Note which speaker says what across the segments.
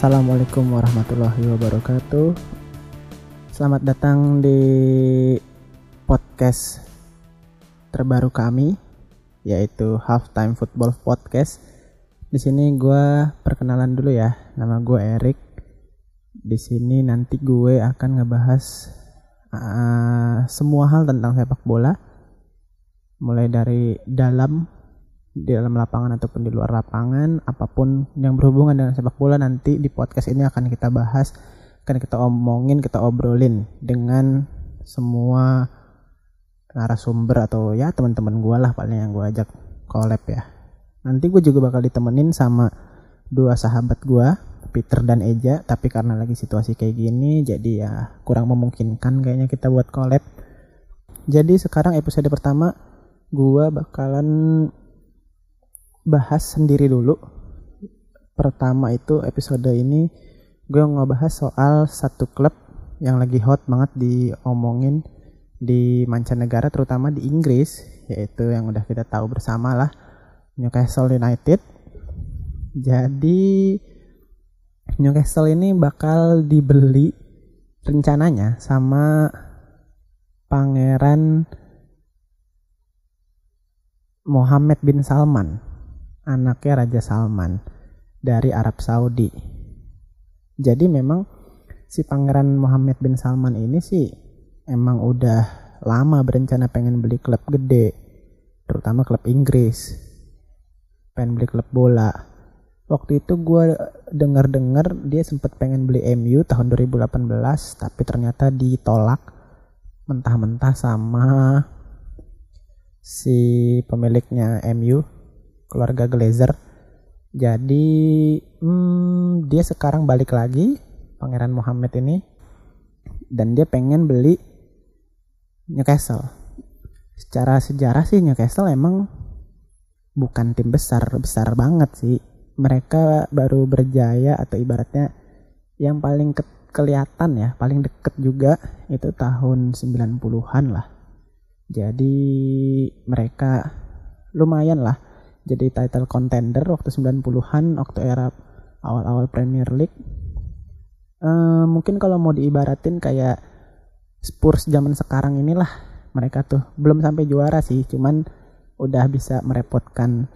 Speaker 1: Assalamualaikum warahmatullahi wabarakatuh. Selamat datang di podcast terbaru kami, yaitu Halftime Football Podcast. Di sini gue perkenalan dulu ya, nama gue Erik. Di sini nanti gue akan ngebahas uh, semua hal tentang sepak bola, mulai dari dalam di dalam lapangan ataupun di luar lapangan apa pun yang berhubungan dengan sepak bola nanti di podcast ini akan kita bahas akan kita omongin kita obrolin dengan semua narasumber atau ya teman-teman gue lah paling yang gue ajak collab ya. Nanti gue juga bakal ditemenin sama dua sahabat gue Peter dan Eja tapi karena lagi situasi kayak gini jadi ya kurang memungkinkan kayaknya kita buat collab. Jadi sekarang episode pertama gue bakalan bahas sendiri dulu. Pertama itu episode ini gue ngebahas soal satu klub yang lagi hot banget diomongin di mancanegara terutama di Inggris yaitu yang udah kita tahu bersama lah Newcastle United. Jadi Newcastle ini bakal dibeli rencananya sama Pangeran Mohammed bin Salman anaknya Raja Salman dari Arab Saudi. Jadi memang si Pangeran Muhammad bin Salman ini sih emang udah lama berencana pengen beli klub gede, terutama klub Inggris. Pengen beli klub bola. Waktu itu gue dengar-dengar dia sempat pengen beli MU tahun 2018, tapi ternyata ditolak mentah-mentah sama si pemiliknya MU keluarga Glazer. Jadi hmm, dia sekarang balik lagi Pangeran Muhammad ini. Dan dia pengen beli Newcastle. Secara sejarah sih Newcastle emang bukan tim besar besar banget sih. Mereka baru berjaya atau ibaratnya yang paling ke kelihatan ya paling deket juga itu tahun 90-an lah. Jadi mereka lumayan lah jadi title contender waktu 90-an waktu era awal-awal Premier League. Uh, mungkin kalau mau diibaratin kayak Spurs zaman sekarang inilah mereka tuh. Belum sampai juara sih cuman udah bisa merepotkan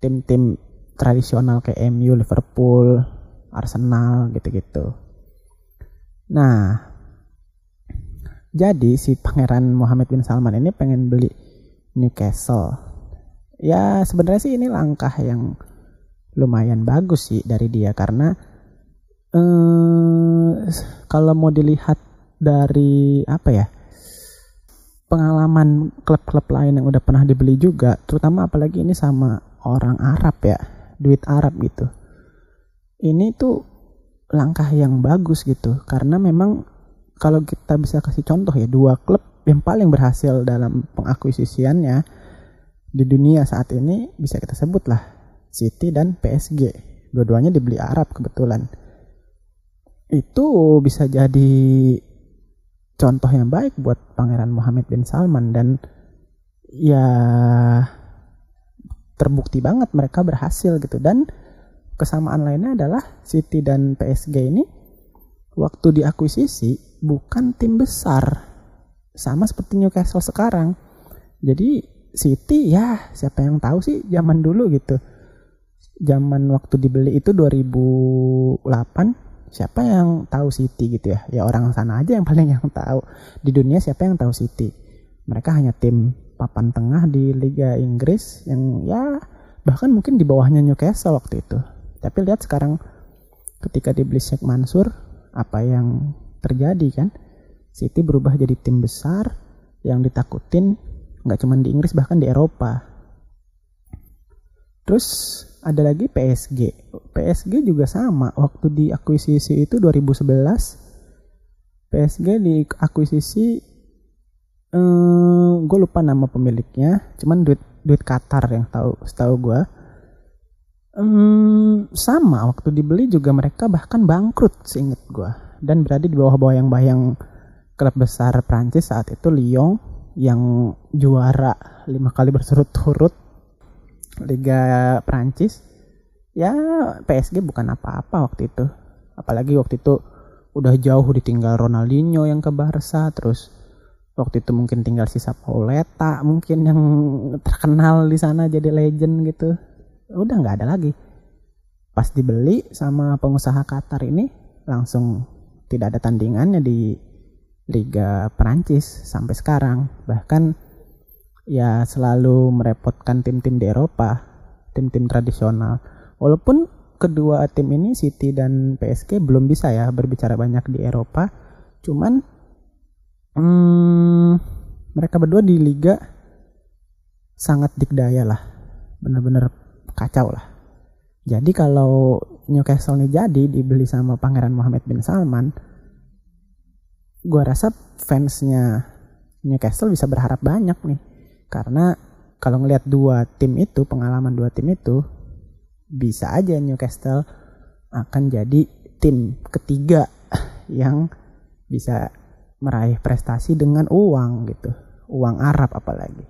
Speaker 1: tim-tim tradisional kayak MU, Liverpool, Arsenal gitu-gitu. Nah, jadi si Pangeran Muhammad bin Salman ini pengen beli Newcastle ya sebenarnya sih ini langkah yang lumayan bagus sih dari dia karena eh, kalau mau dilihat dari apa ya pengalaman klub-klub lain yang udah pernah dibeli juga terutama apalagi ini sama orang Arab ya duit Arab gitu. Ini tuh langkah yang bagus gitu karena memang kalau kita bisa kasih contoh ya dua klub yang paling berhasil dalam pengakuisisiannya di dunia saat ini bisa kita sebut lah City dan PSG. Dua-duanya dibeli Arab kebetulan. Itu bisa jadi contoh yang baik buat Pangeran Muhammad bin Salman dan ya terbukti banget mereka berhasil gitu dan kesamaan lainnya adalah City dan PSG ini waktu diakuisisi bukan tim besar sama seperti Newcastle sekarang jadi City ya siapa yang tahu sih zaman dulu gitu. Zaman waktu dibeli itu 2008 siapa yang tahu City gitu ya? Ya orang sana aja yang paling yang tahu. Di dunia siapa yang tahu City mereka hanya tim papan tengah di Liga Inggris yang ya bahkan mungkin di bawahnya Newcastle waktu itu. Tapi lihat sekarang ketika dibeli Sheikh Mansur apa yang terjadi kan? City berubah jadi tim besar yang ditakutin nggak cuma di Inggris bahkan di Eropa. Terus ada lagi PSG PSG juga sama. Waktu di akuisisi itu 2011 PSG di akuisisi eh, gue lupa nama pemiliknya. Cuman duit duit Qatar yang tahu setahu gue hmm, sama. Waktu dibeli juga mereka bahkan bangkrut seinget gue dan berada di bawah bawah yang bayang klub besar Prancis saat itu Lyon yang juara lima kali berturut-turut Liga Prancis ya PSG bukan apa-apa waktu itu. Apalagi waktu itu udah jauh ditinggal Ronaldinho yang ke Barca terus waktu itu mungkin tinggal sisa Pauleta mungkin yang terkenal di sana jadi legend gitu. Udah nggak ada lagi. Pas dibeli sama pengusaha Qatar ini langsung tidak ada tandingannya di Liga Perancis sampai sekarang. Bahkan ya selalu merepotkan tim-tim di Eropa tim-tim tradisional. Walaupun kedua tim ini City dan PSG belum bisa ya berbicara banyak di Eropa. Cuman hmm, mereka berdua di liga sangat dikdaya lah. Bener-bener kacau lah. Jadi kalau Newcastle ini jadi dibeli sama Pangeran Mohammed bin Salman gua rasa fansnya Newcastle bisa berharap banyak nih. Karena kalau ngelihat dua tim itu pengalaman dua tim itu bisa aja Newcastle akan jadi tim ketiga yang bisa meraih prestasi dengan uang gitu. Uang Arab apalagi.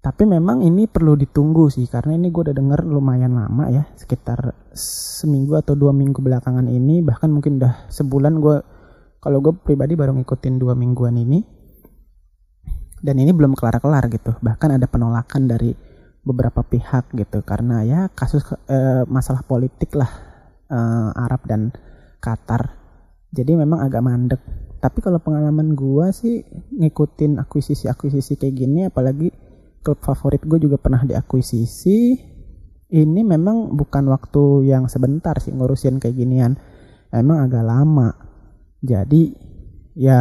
Speaker 1: Tapi memang ini perlu ditunggu sih karena ini gue udah denger lumayan lama ya sekitar seminggu atau dua minggu belakangan ini bahkan mungkin udah sebulan gue kalau gue pribadi baru ngikutin dua mingguan ini dan ini belum kelar-kelar gitu. Bahkan ada penolakan dari beberapa pihak gitu. Karena ya kasus eh, masalah politik lah eh, Arab dan Qatar. Jadi memang agak mandek. Tapi kalau pengalaman gue sih ngikutin akuisisi-akuisisi kayak gini apalagi klub favorit gue juga pernah diakuisisi. Ini memang bukan waktu yang sebentar sih ngurusin kayak ginian. Emang agak lama jadi ya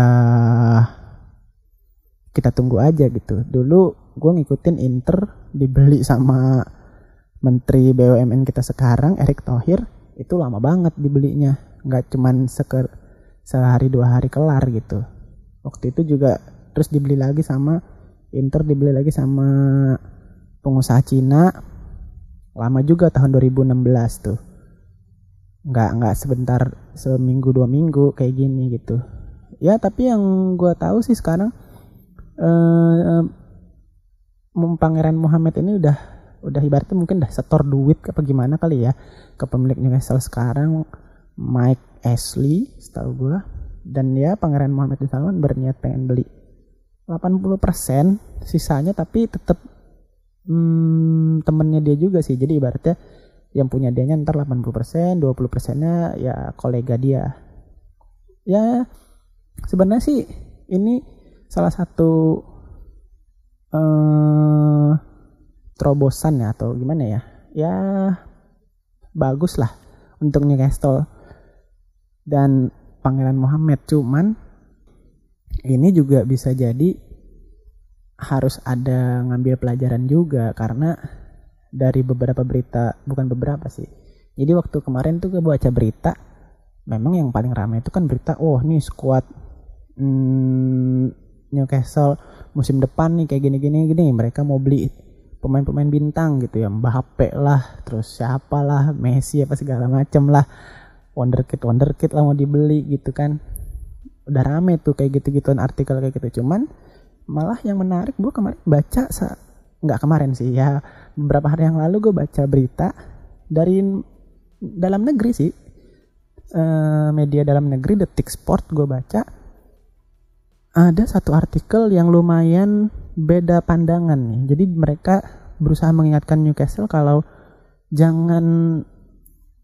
Speaker 1: kita tunggu aja gitu. Dulu gue ngikutin Inter dibeli sama menteri BUMN kita sekarang Erick Thohir itu lama banget dibelinya. Nggak cuman seker sehari dua hari kelar gitu. Waktu itu juga terus dibeli lagi sama Inter dibeli lagi sama pengusaha Cina. Lama juga tahun 2016 tuh nggak nggak sebentar seminggu dua minggu kayak gini gitu. Ya tapi yang gue tahu sih sekarang eh, Pangeran Muhammad ini udah udah ibaratnya mungkin udah setor duit apa gimana kali ya ke pemilik Newcastle sekarang Mike Ashley setahu gue dan ya Pangeran Muhammad bin Salman berniat pengen beli 80% sisanya tapi tetap hmm, temennya dia juga sih. Jadi ibaratnya yang punya dia ntar 80% 20% nya ya kolega dia. Ya sebenarnya sih ini salah satu uh, terobosan ya atau gimana ya? Ya bagus lah untuk Newcastle dan Pangeran Muhammad cuman ini juga bisa jadi harus ada ngambil pelajaran juga karena dari beberapa berita bukan beberapa sih. Jadi waktu kemarin tuh gue baca berita memang yang paling ramai itu kan berita oh nih squad hmm, Newcastle musim depan nih kayak gini-gini gini mereka mau beli pemain-pemain bintang gitu ya. Mbappe lah terus siapa lah Messi apa segala macem lah. Wonderkid wonderkid lah mau dibeli gitu kan. Udah rame tuh kayak gitu-gituan artikel kayak gitu. Cuman malah yang menarik gue kemarin baca nggak kemarin sih ya. Beberapa hari yang lalu gue baca berita dari dalam negeri sih. Uh, media dalam negeri detik sport gue baca ada satu artikel yang lumayan beda pandangan nih. Jadi mereka berusaha mengingatkan Newcastle kalau jangan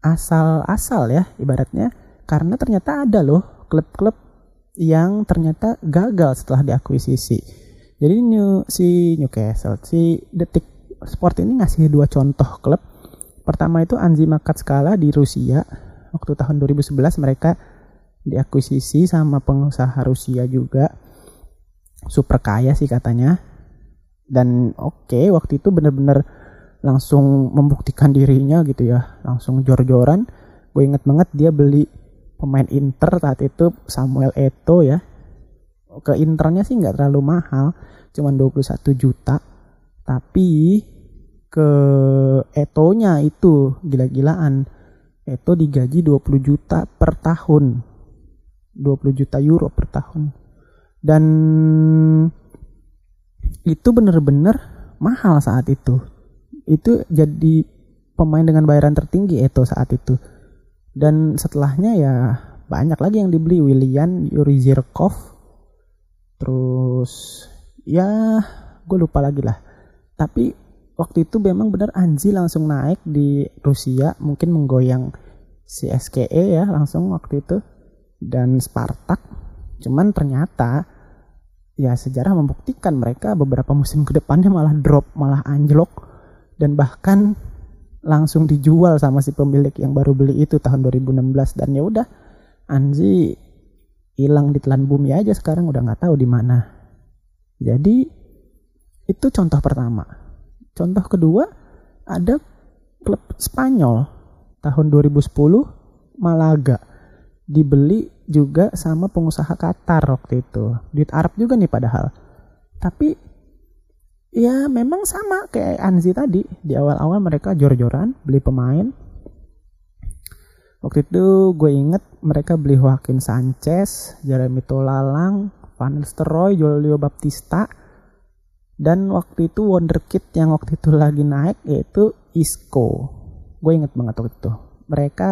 Speaker 1: asal-asal ya ibaratnya karena ternyata ada loh klub-klub yang ternyata gagal setelah diakuisisi. Jadi New, si Newcastle, si Detik Sport ini ngasih dua contoh klub. Pertama itu Anzi Makatskala di Rusia. Waktu tahun 2011 mereka diakuisisi sama pengusaha Rusia juga. Super kaya sih katanya. Dan oke okay, waktu itu bener-bener langsung membuktikan dirinya gitu ya langsung jor-joran gue inget banget dia beli pemain Inter saat itu Samuel Eto ya ke Internya sih nggak terlalu mahal cuma 21 juta. Tapi ke Etonya itu gila-gilaan. Eto digaji 20 juta per tahun. 20 juta euro per tahun. Dan itu bener-bener mahal saat itu. Itu jadi pemain dengan bayaran tertinggi itu saat itu. Dan setelahnya ya banyak lagi yang dibeli. William Yuri Zirkov terus ya gue lupa lagi lah. Tapi waktu itu memang benar Anji langsung naik di Rusia mungkin menggoyang si SKE ya langsung waktu itu dan Spartak. Cuman ternyata ya sejarah membuktikan mereka beberapa musim ke depannya malah drop malah anjlok dan bahkan langsung dijual sama si pemilik yang baru beli itu tahun 2016 dan ya udah Anji hilang di telan bumi aja sekarang udah nggak tahu di mana jadi itu contoh pertama contoh kedua ada klub Spanyol tahun 2010 Malaga dibeli juga sama pengusaha Qatar waktu itu. Duit Arab juga nih padahal. Tapi ya memang sama kayak Anzi tadi. Di awal-awal mereka jor-joran beli pemain. Waktu itu gue inget mereka beli Joaquin Sanchez, Jeremy Tolalang, Van Nistelrooy, Julio Baptista. Dan waktu itu wonderkid yang waktu itu lagi naik yaitu Isco. Gue inget banget waktu itu. Mereka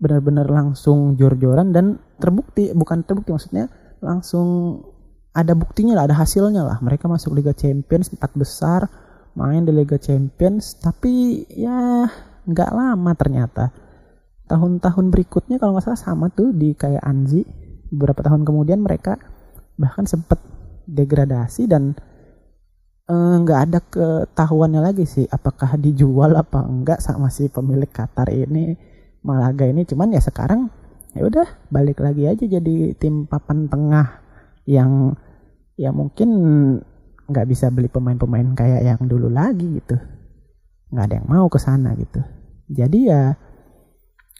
Speaker 1: benar-benar langsung jor-joran dan terbukti bukan terbukti maksudnya langsung ada buktinya lah ada hasilnya lah mereka masuk Liga Champions empat besar main di Liga Champions tapi ya nggak lama ternyata tahun-tahun berikutnya kalau nggak salah sama tuh di kayak Anzi. Beberapa tahun kemudian mereka bahkan sempat degradasi dan eh, nggak eh, ada ketahuannya lagi sih apakah dijual apa enggak sama si pemilik Qatar ini Malaga ini. Cuman ya sekarang ya udah balik lagi aja jadi tim papan tengah yang ya mungkin nggak bisa beli pemain-pemain kayak yang dulu lagi gitu. Nggak ada yang mau ke sana gitu. Jadi ya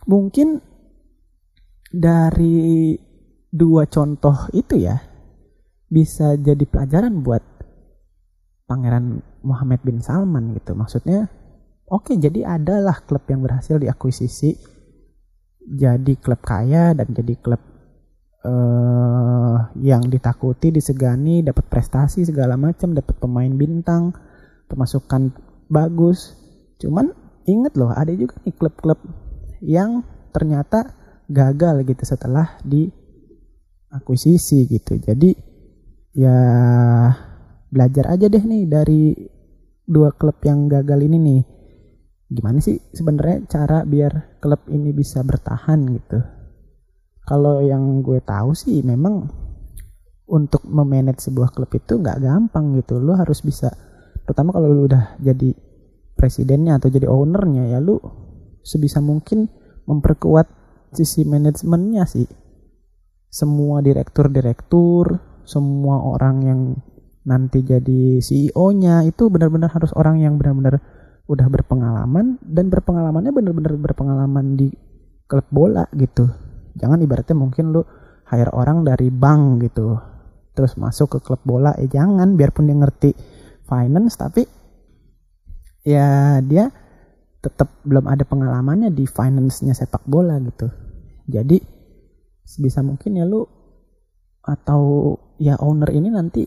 Speaker 1: mungkin dari dua contoh itu ya bisa jadi pelajaran buat Pangeran Muhammad bin Salman gitu maksudnya Oke, jadi adalah klub yang berhasil diakuisisi jadi klub kaya dan jadi klub uh, yang ditakuti, disegani, dapat prestasi segala macam, dapat pemain bintang, pemasukan bagus. Cuman inget loh, ada juga nih klub-klub yang ternyata gagal gitu setelah diakuisisi gitu. Jadi ya belajar aja deh nih dari dua klub yang gagal ini nih. Gimana sih sebenarnya cara biar klub ini bisa bertahan gitu? Kalau yang gue tahu sih memang untuk memanage sebuah klub itu nggak gampang gitu. Lo harus bisa terutama kalau lo udah jadi presidennya atau jadi ownernya ya lo sebisa mungkin memperkuat sisi manajemennya sih. Semua direktur-direktur semua orang yang nanti jadi CEO-nya itu benar-benar harus orang yang benar-benar udah berpengalaman dan berpengalamannya bener-bener berpengalaman di klub bola gitu. Jangan ibaratnya mungkin lu hire orang dari bank gitu terus masuk ke klub bola eh jangan biarpun dia ngerti finance tapi ya dia tetap belum ada pengalamannya di finance-nya sepak bola gitu. Jadi sebisa mungkin ya lu atau ya owner ini nanti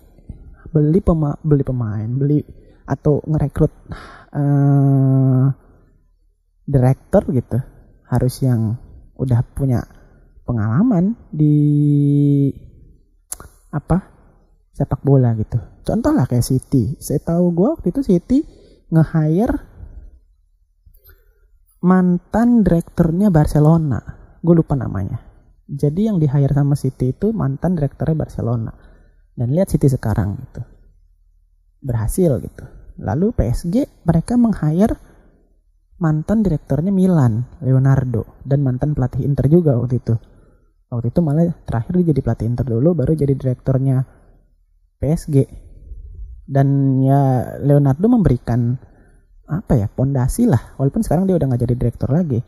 Speaker 1: beli pema beli pemain beli atau ngerekrut uh, director gitu. Harus yang udah punya pengalaman di apa sepak bola gitu. Contoh lah kayak City. Saya tahu gue waktu itu City nge-hire mantan direkturnya Barcelona. Gue lupa namanya. Jadi yang di hire sama City itu mantan direkturnya Barcelona. Dan lihat City sekarang gitu. Berhasil gitu. Lalu PSG mereka meng-hire mantan direkturnya Milan, Leonardo, dan mantan pelatih Inter juga waktu itu. Waktu itu malah terakhir dia jadi pelatih Inter dulu, baru jadi direkturnya PSG. Dan ya Leonardo memberikan apa ya pondasi lah, walaupun sekarang dia udah nggak jadi direktur lagi.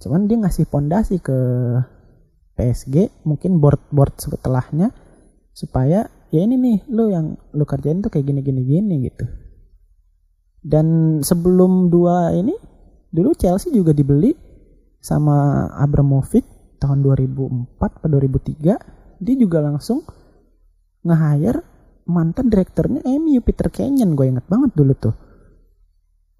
Speaker 1: Cuman dia ngasih pondasi ke PSG, mungkin board-board setelahnya supaya ya ini nih lo yang lo kerjain tuh kayak gini gini gini gitu. Dan sebelum dua ini dulu Chelsea juga dibeli sama Abramovich tahun 2004 atau 2003 dia juga langsung nge-hire mantan direkturnya MU Peter Kenyon gue inget banget dulu tuh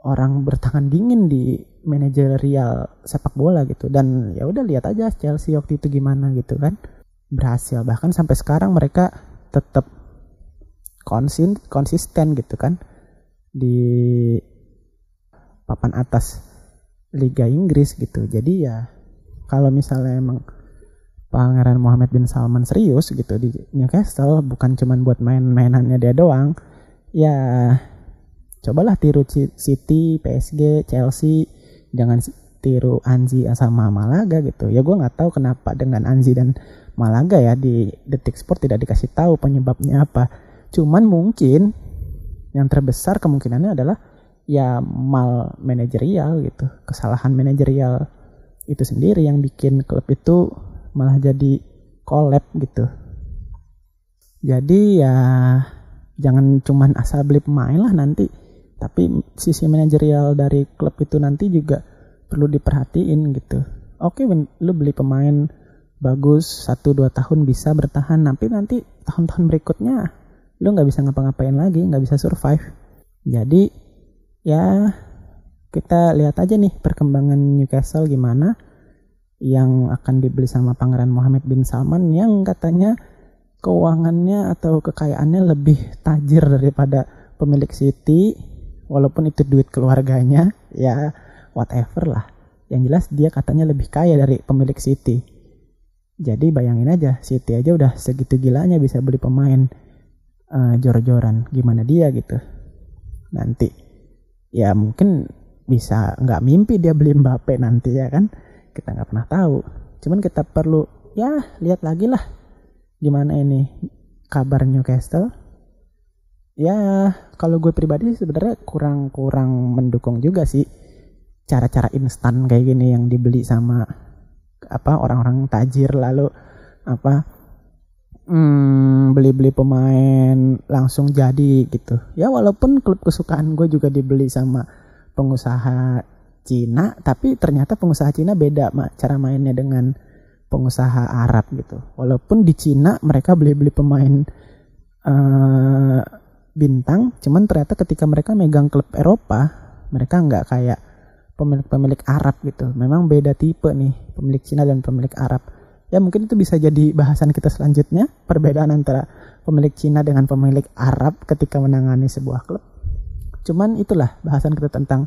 Speaker 1: orang bertangan dingin di manajerial sepak bola gitu. Dan ya udah lihat aja Chelsea waktu itu gimana gitu kan. Berhasil. Bahkan sampai sekarang mereka tetap konsin konsisten gitu kan di papan atas Liga Inggris gitu. Jadi ya kalau misalnya emang Pangeran Muhammad bin Salman serius gitu di Newcastle bukan cuman buat main-mainannya dia doang ya cobalah tiru City, PSG, Chelsea. Jangan tiru Anzi sama Malaga gitu. Ya gue nggak tahu kenapa dengan Anzi dan Malaga ya di detik sport tidak dikasih tahu penyebabnya apa. Cuman mungkin yang terbesar kemungkinannya adalah ya mal manajerial gitu. Kesalahan manajerial itu sendiri yang bikin klub itu malah jadi collab gitu. Jadi ya jangan cuman asal beli pemain lah nanti tapi sisi manajerial dari klub itu nanti juga perlu diperhatiin gitu. Oke lu beli pemain bagus satu dua tahun bisa bertahan tapi nanti tahun-tahun berikutnya lu nggak bisa ngapa-ngapain lagi nggak bisa survive. Jadi ya kita lihat aja nih perkembangan Newcastle gimana yang akan dibeli sama Pangeran Mohammed bin Salman yang katanya keuangannya atau kekayaannya lebih tajir daripada pemilik City walaupun itu duit keluarganya ya whatever lah. Yang jelas dia katanya lebih kaya dari pemilik City. Jadi bayangin aja City aja udah segitu gilanya bisa beli pemain uh, jor-joran. Gimana dia gitu? Nanti ya mungkin bisa nggak mimpi dia beli Mbappe nanti ya kan? Kita nggak pernah tahu. Cuman kita perlu ya lihat lagi lah. Gimana ini kabar Newcastle ya kalau gue pribadi sebenarnya kurang kurang mendukung juga sih cara-cara instan kayak gini yang dibeli sama apa orang-orang tajir lalu apa hmm, beli-beli pemain langsung jadi gitu. Ya walaupun klub kesukaan gue juga dibeli sama pengusaha Cina, tapi ternyata pengusaha Cina beda cara mainnya dengan pengusaha Arab gitu. Walaupun di Cina mereka beli-beli pemain uh, bintang, cuman ternyata ketika mereka megang klub Eropa, mereka nggak kayak pemilik-pemilik Arab gitu. Memang beda tipe nih pemilik Cina dan pemilik Arab. Ya mungkin itu bisa jadi bahasan kita selanjutnya perbedaan antara pemilik Cina dengan pemilik Arab ketika menangani sebuah klub. Cuman itulah bahasan kita tentang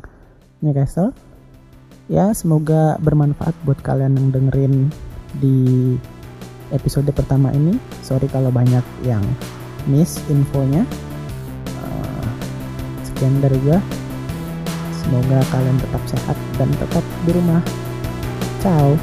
Speaker 1: Newcastle. Ya semoga bermanfaat buat kalian yang dengerin di episode pertama ini. Sorry kalau banyak yang miss infonya sekian dari gue semoga kalian tetap sehat dan tetap di rumah. Ciao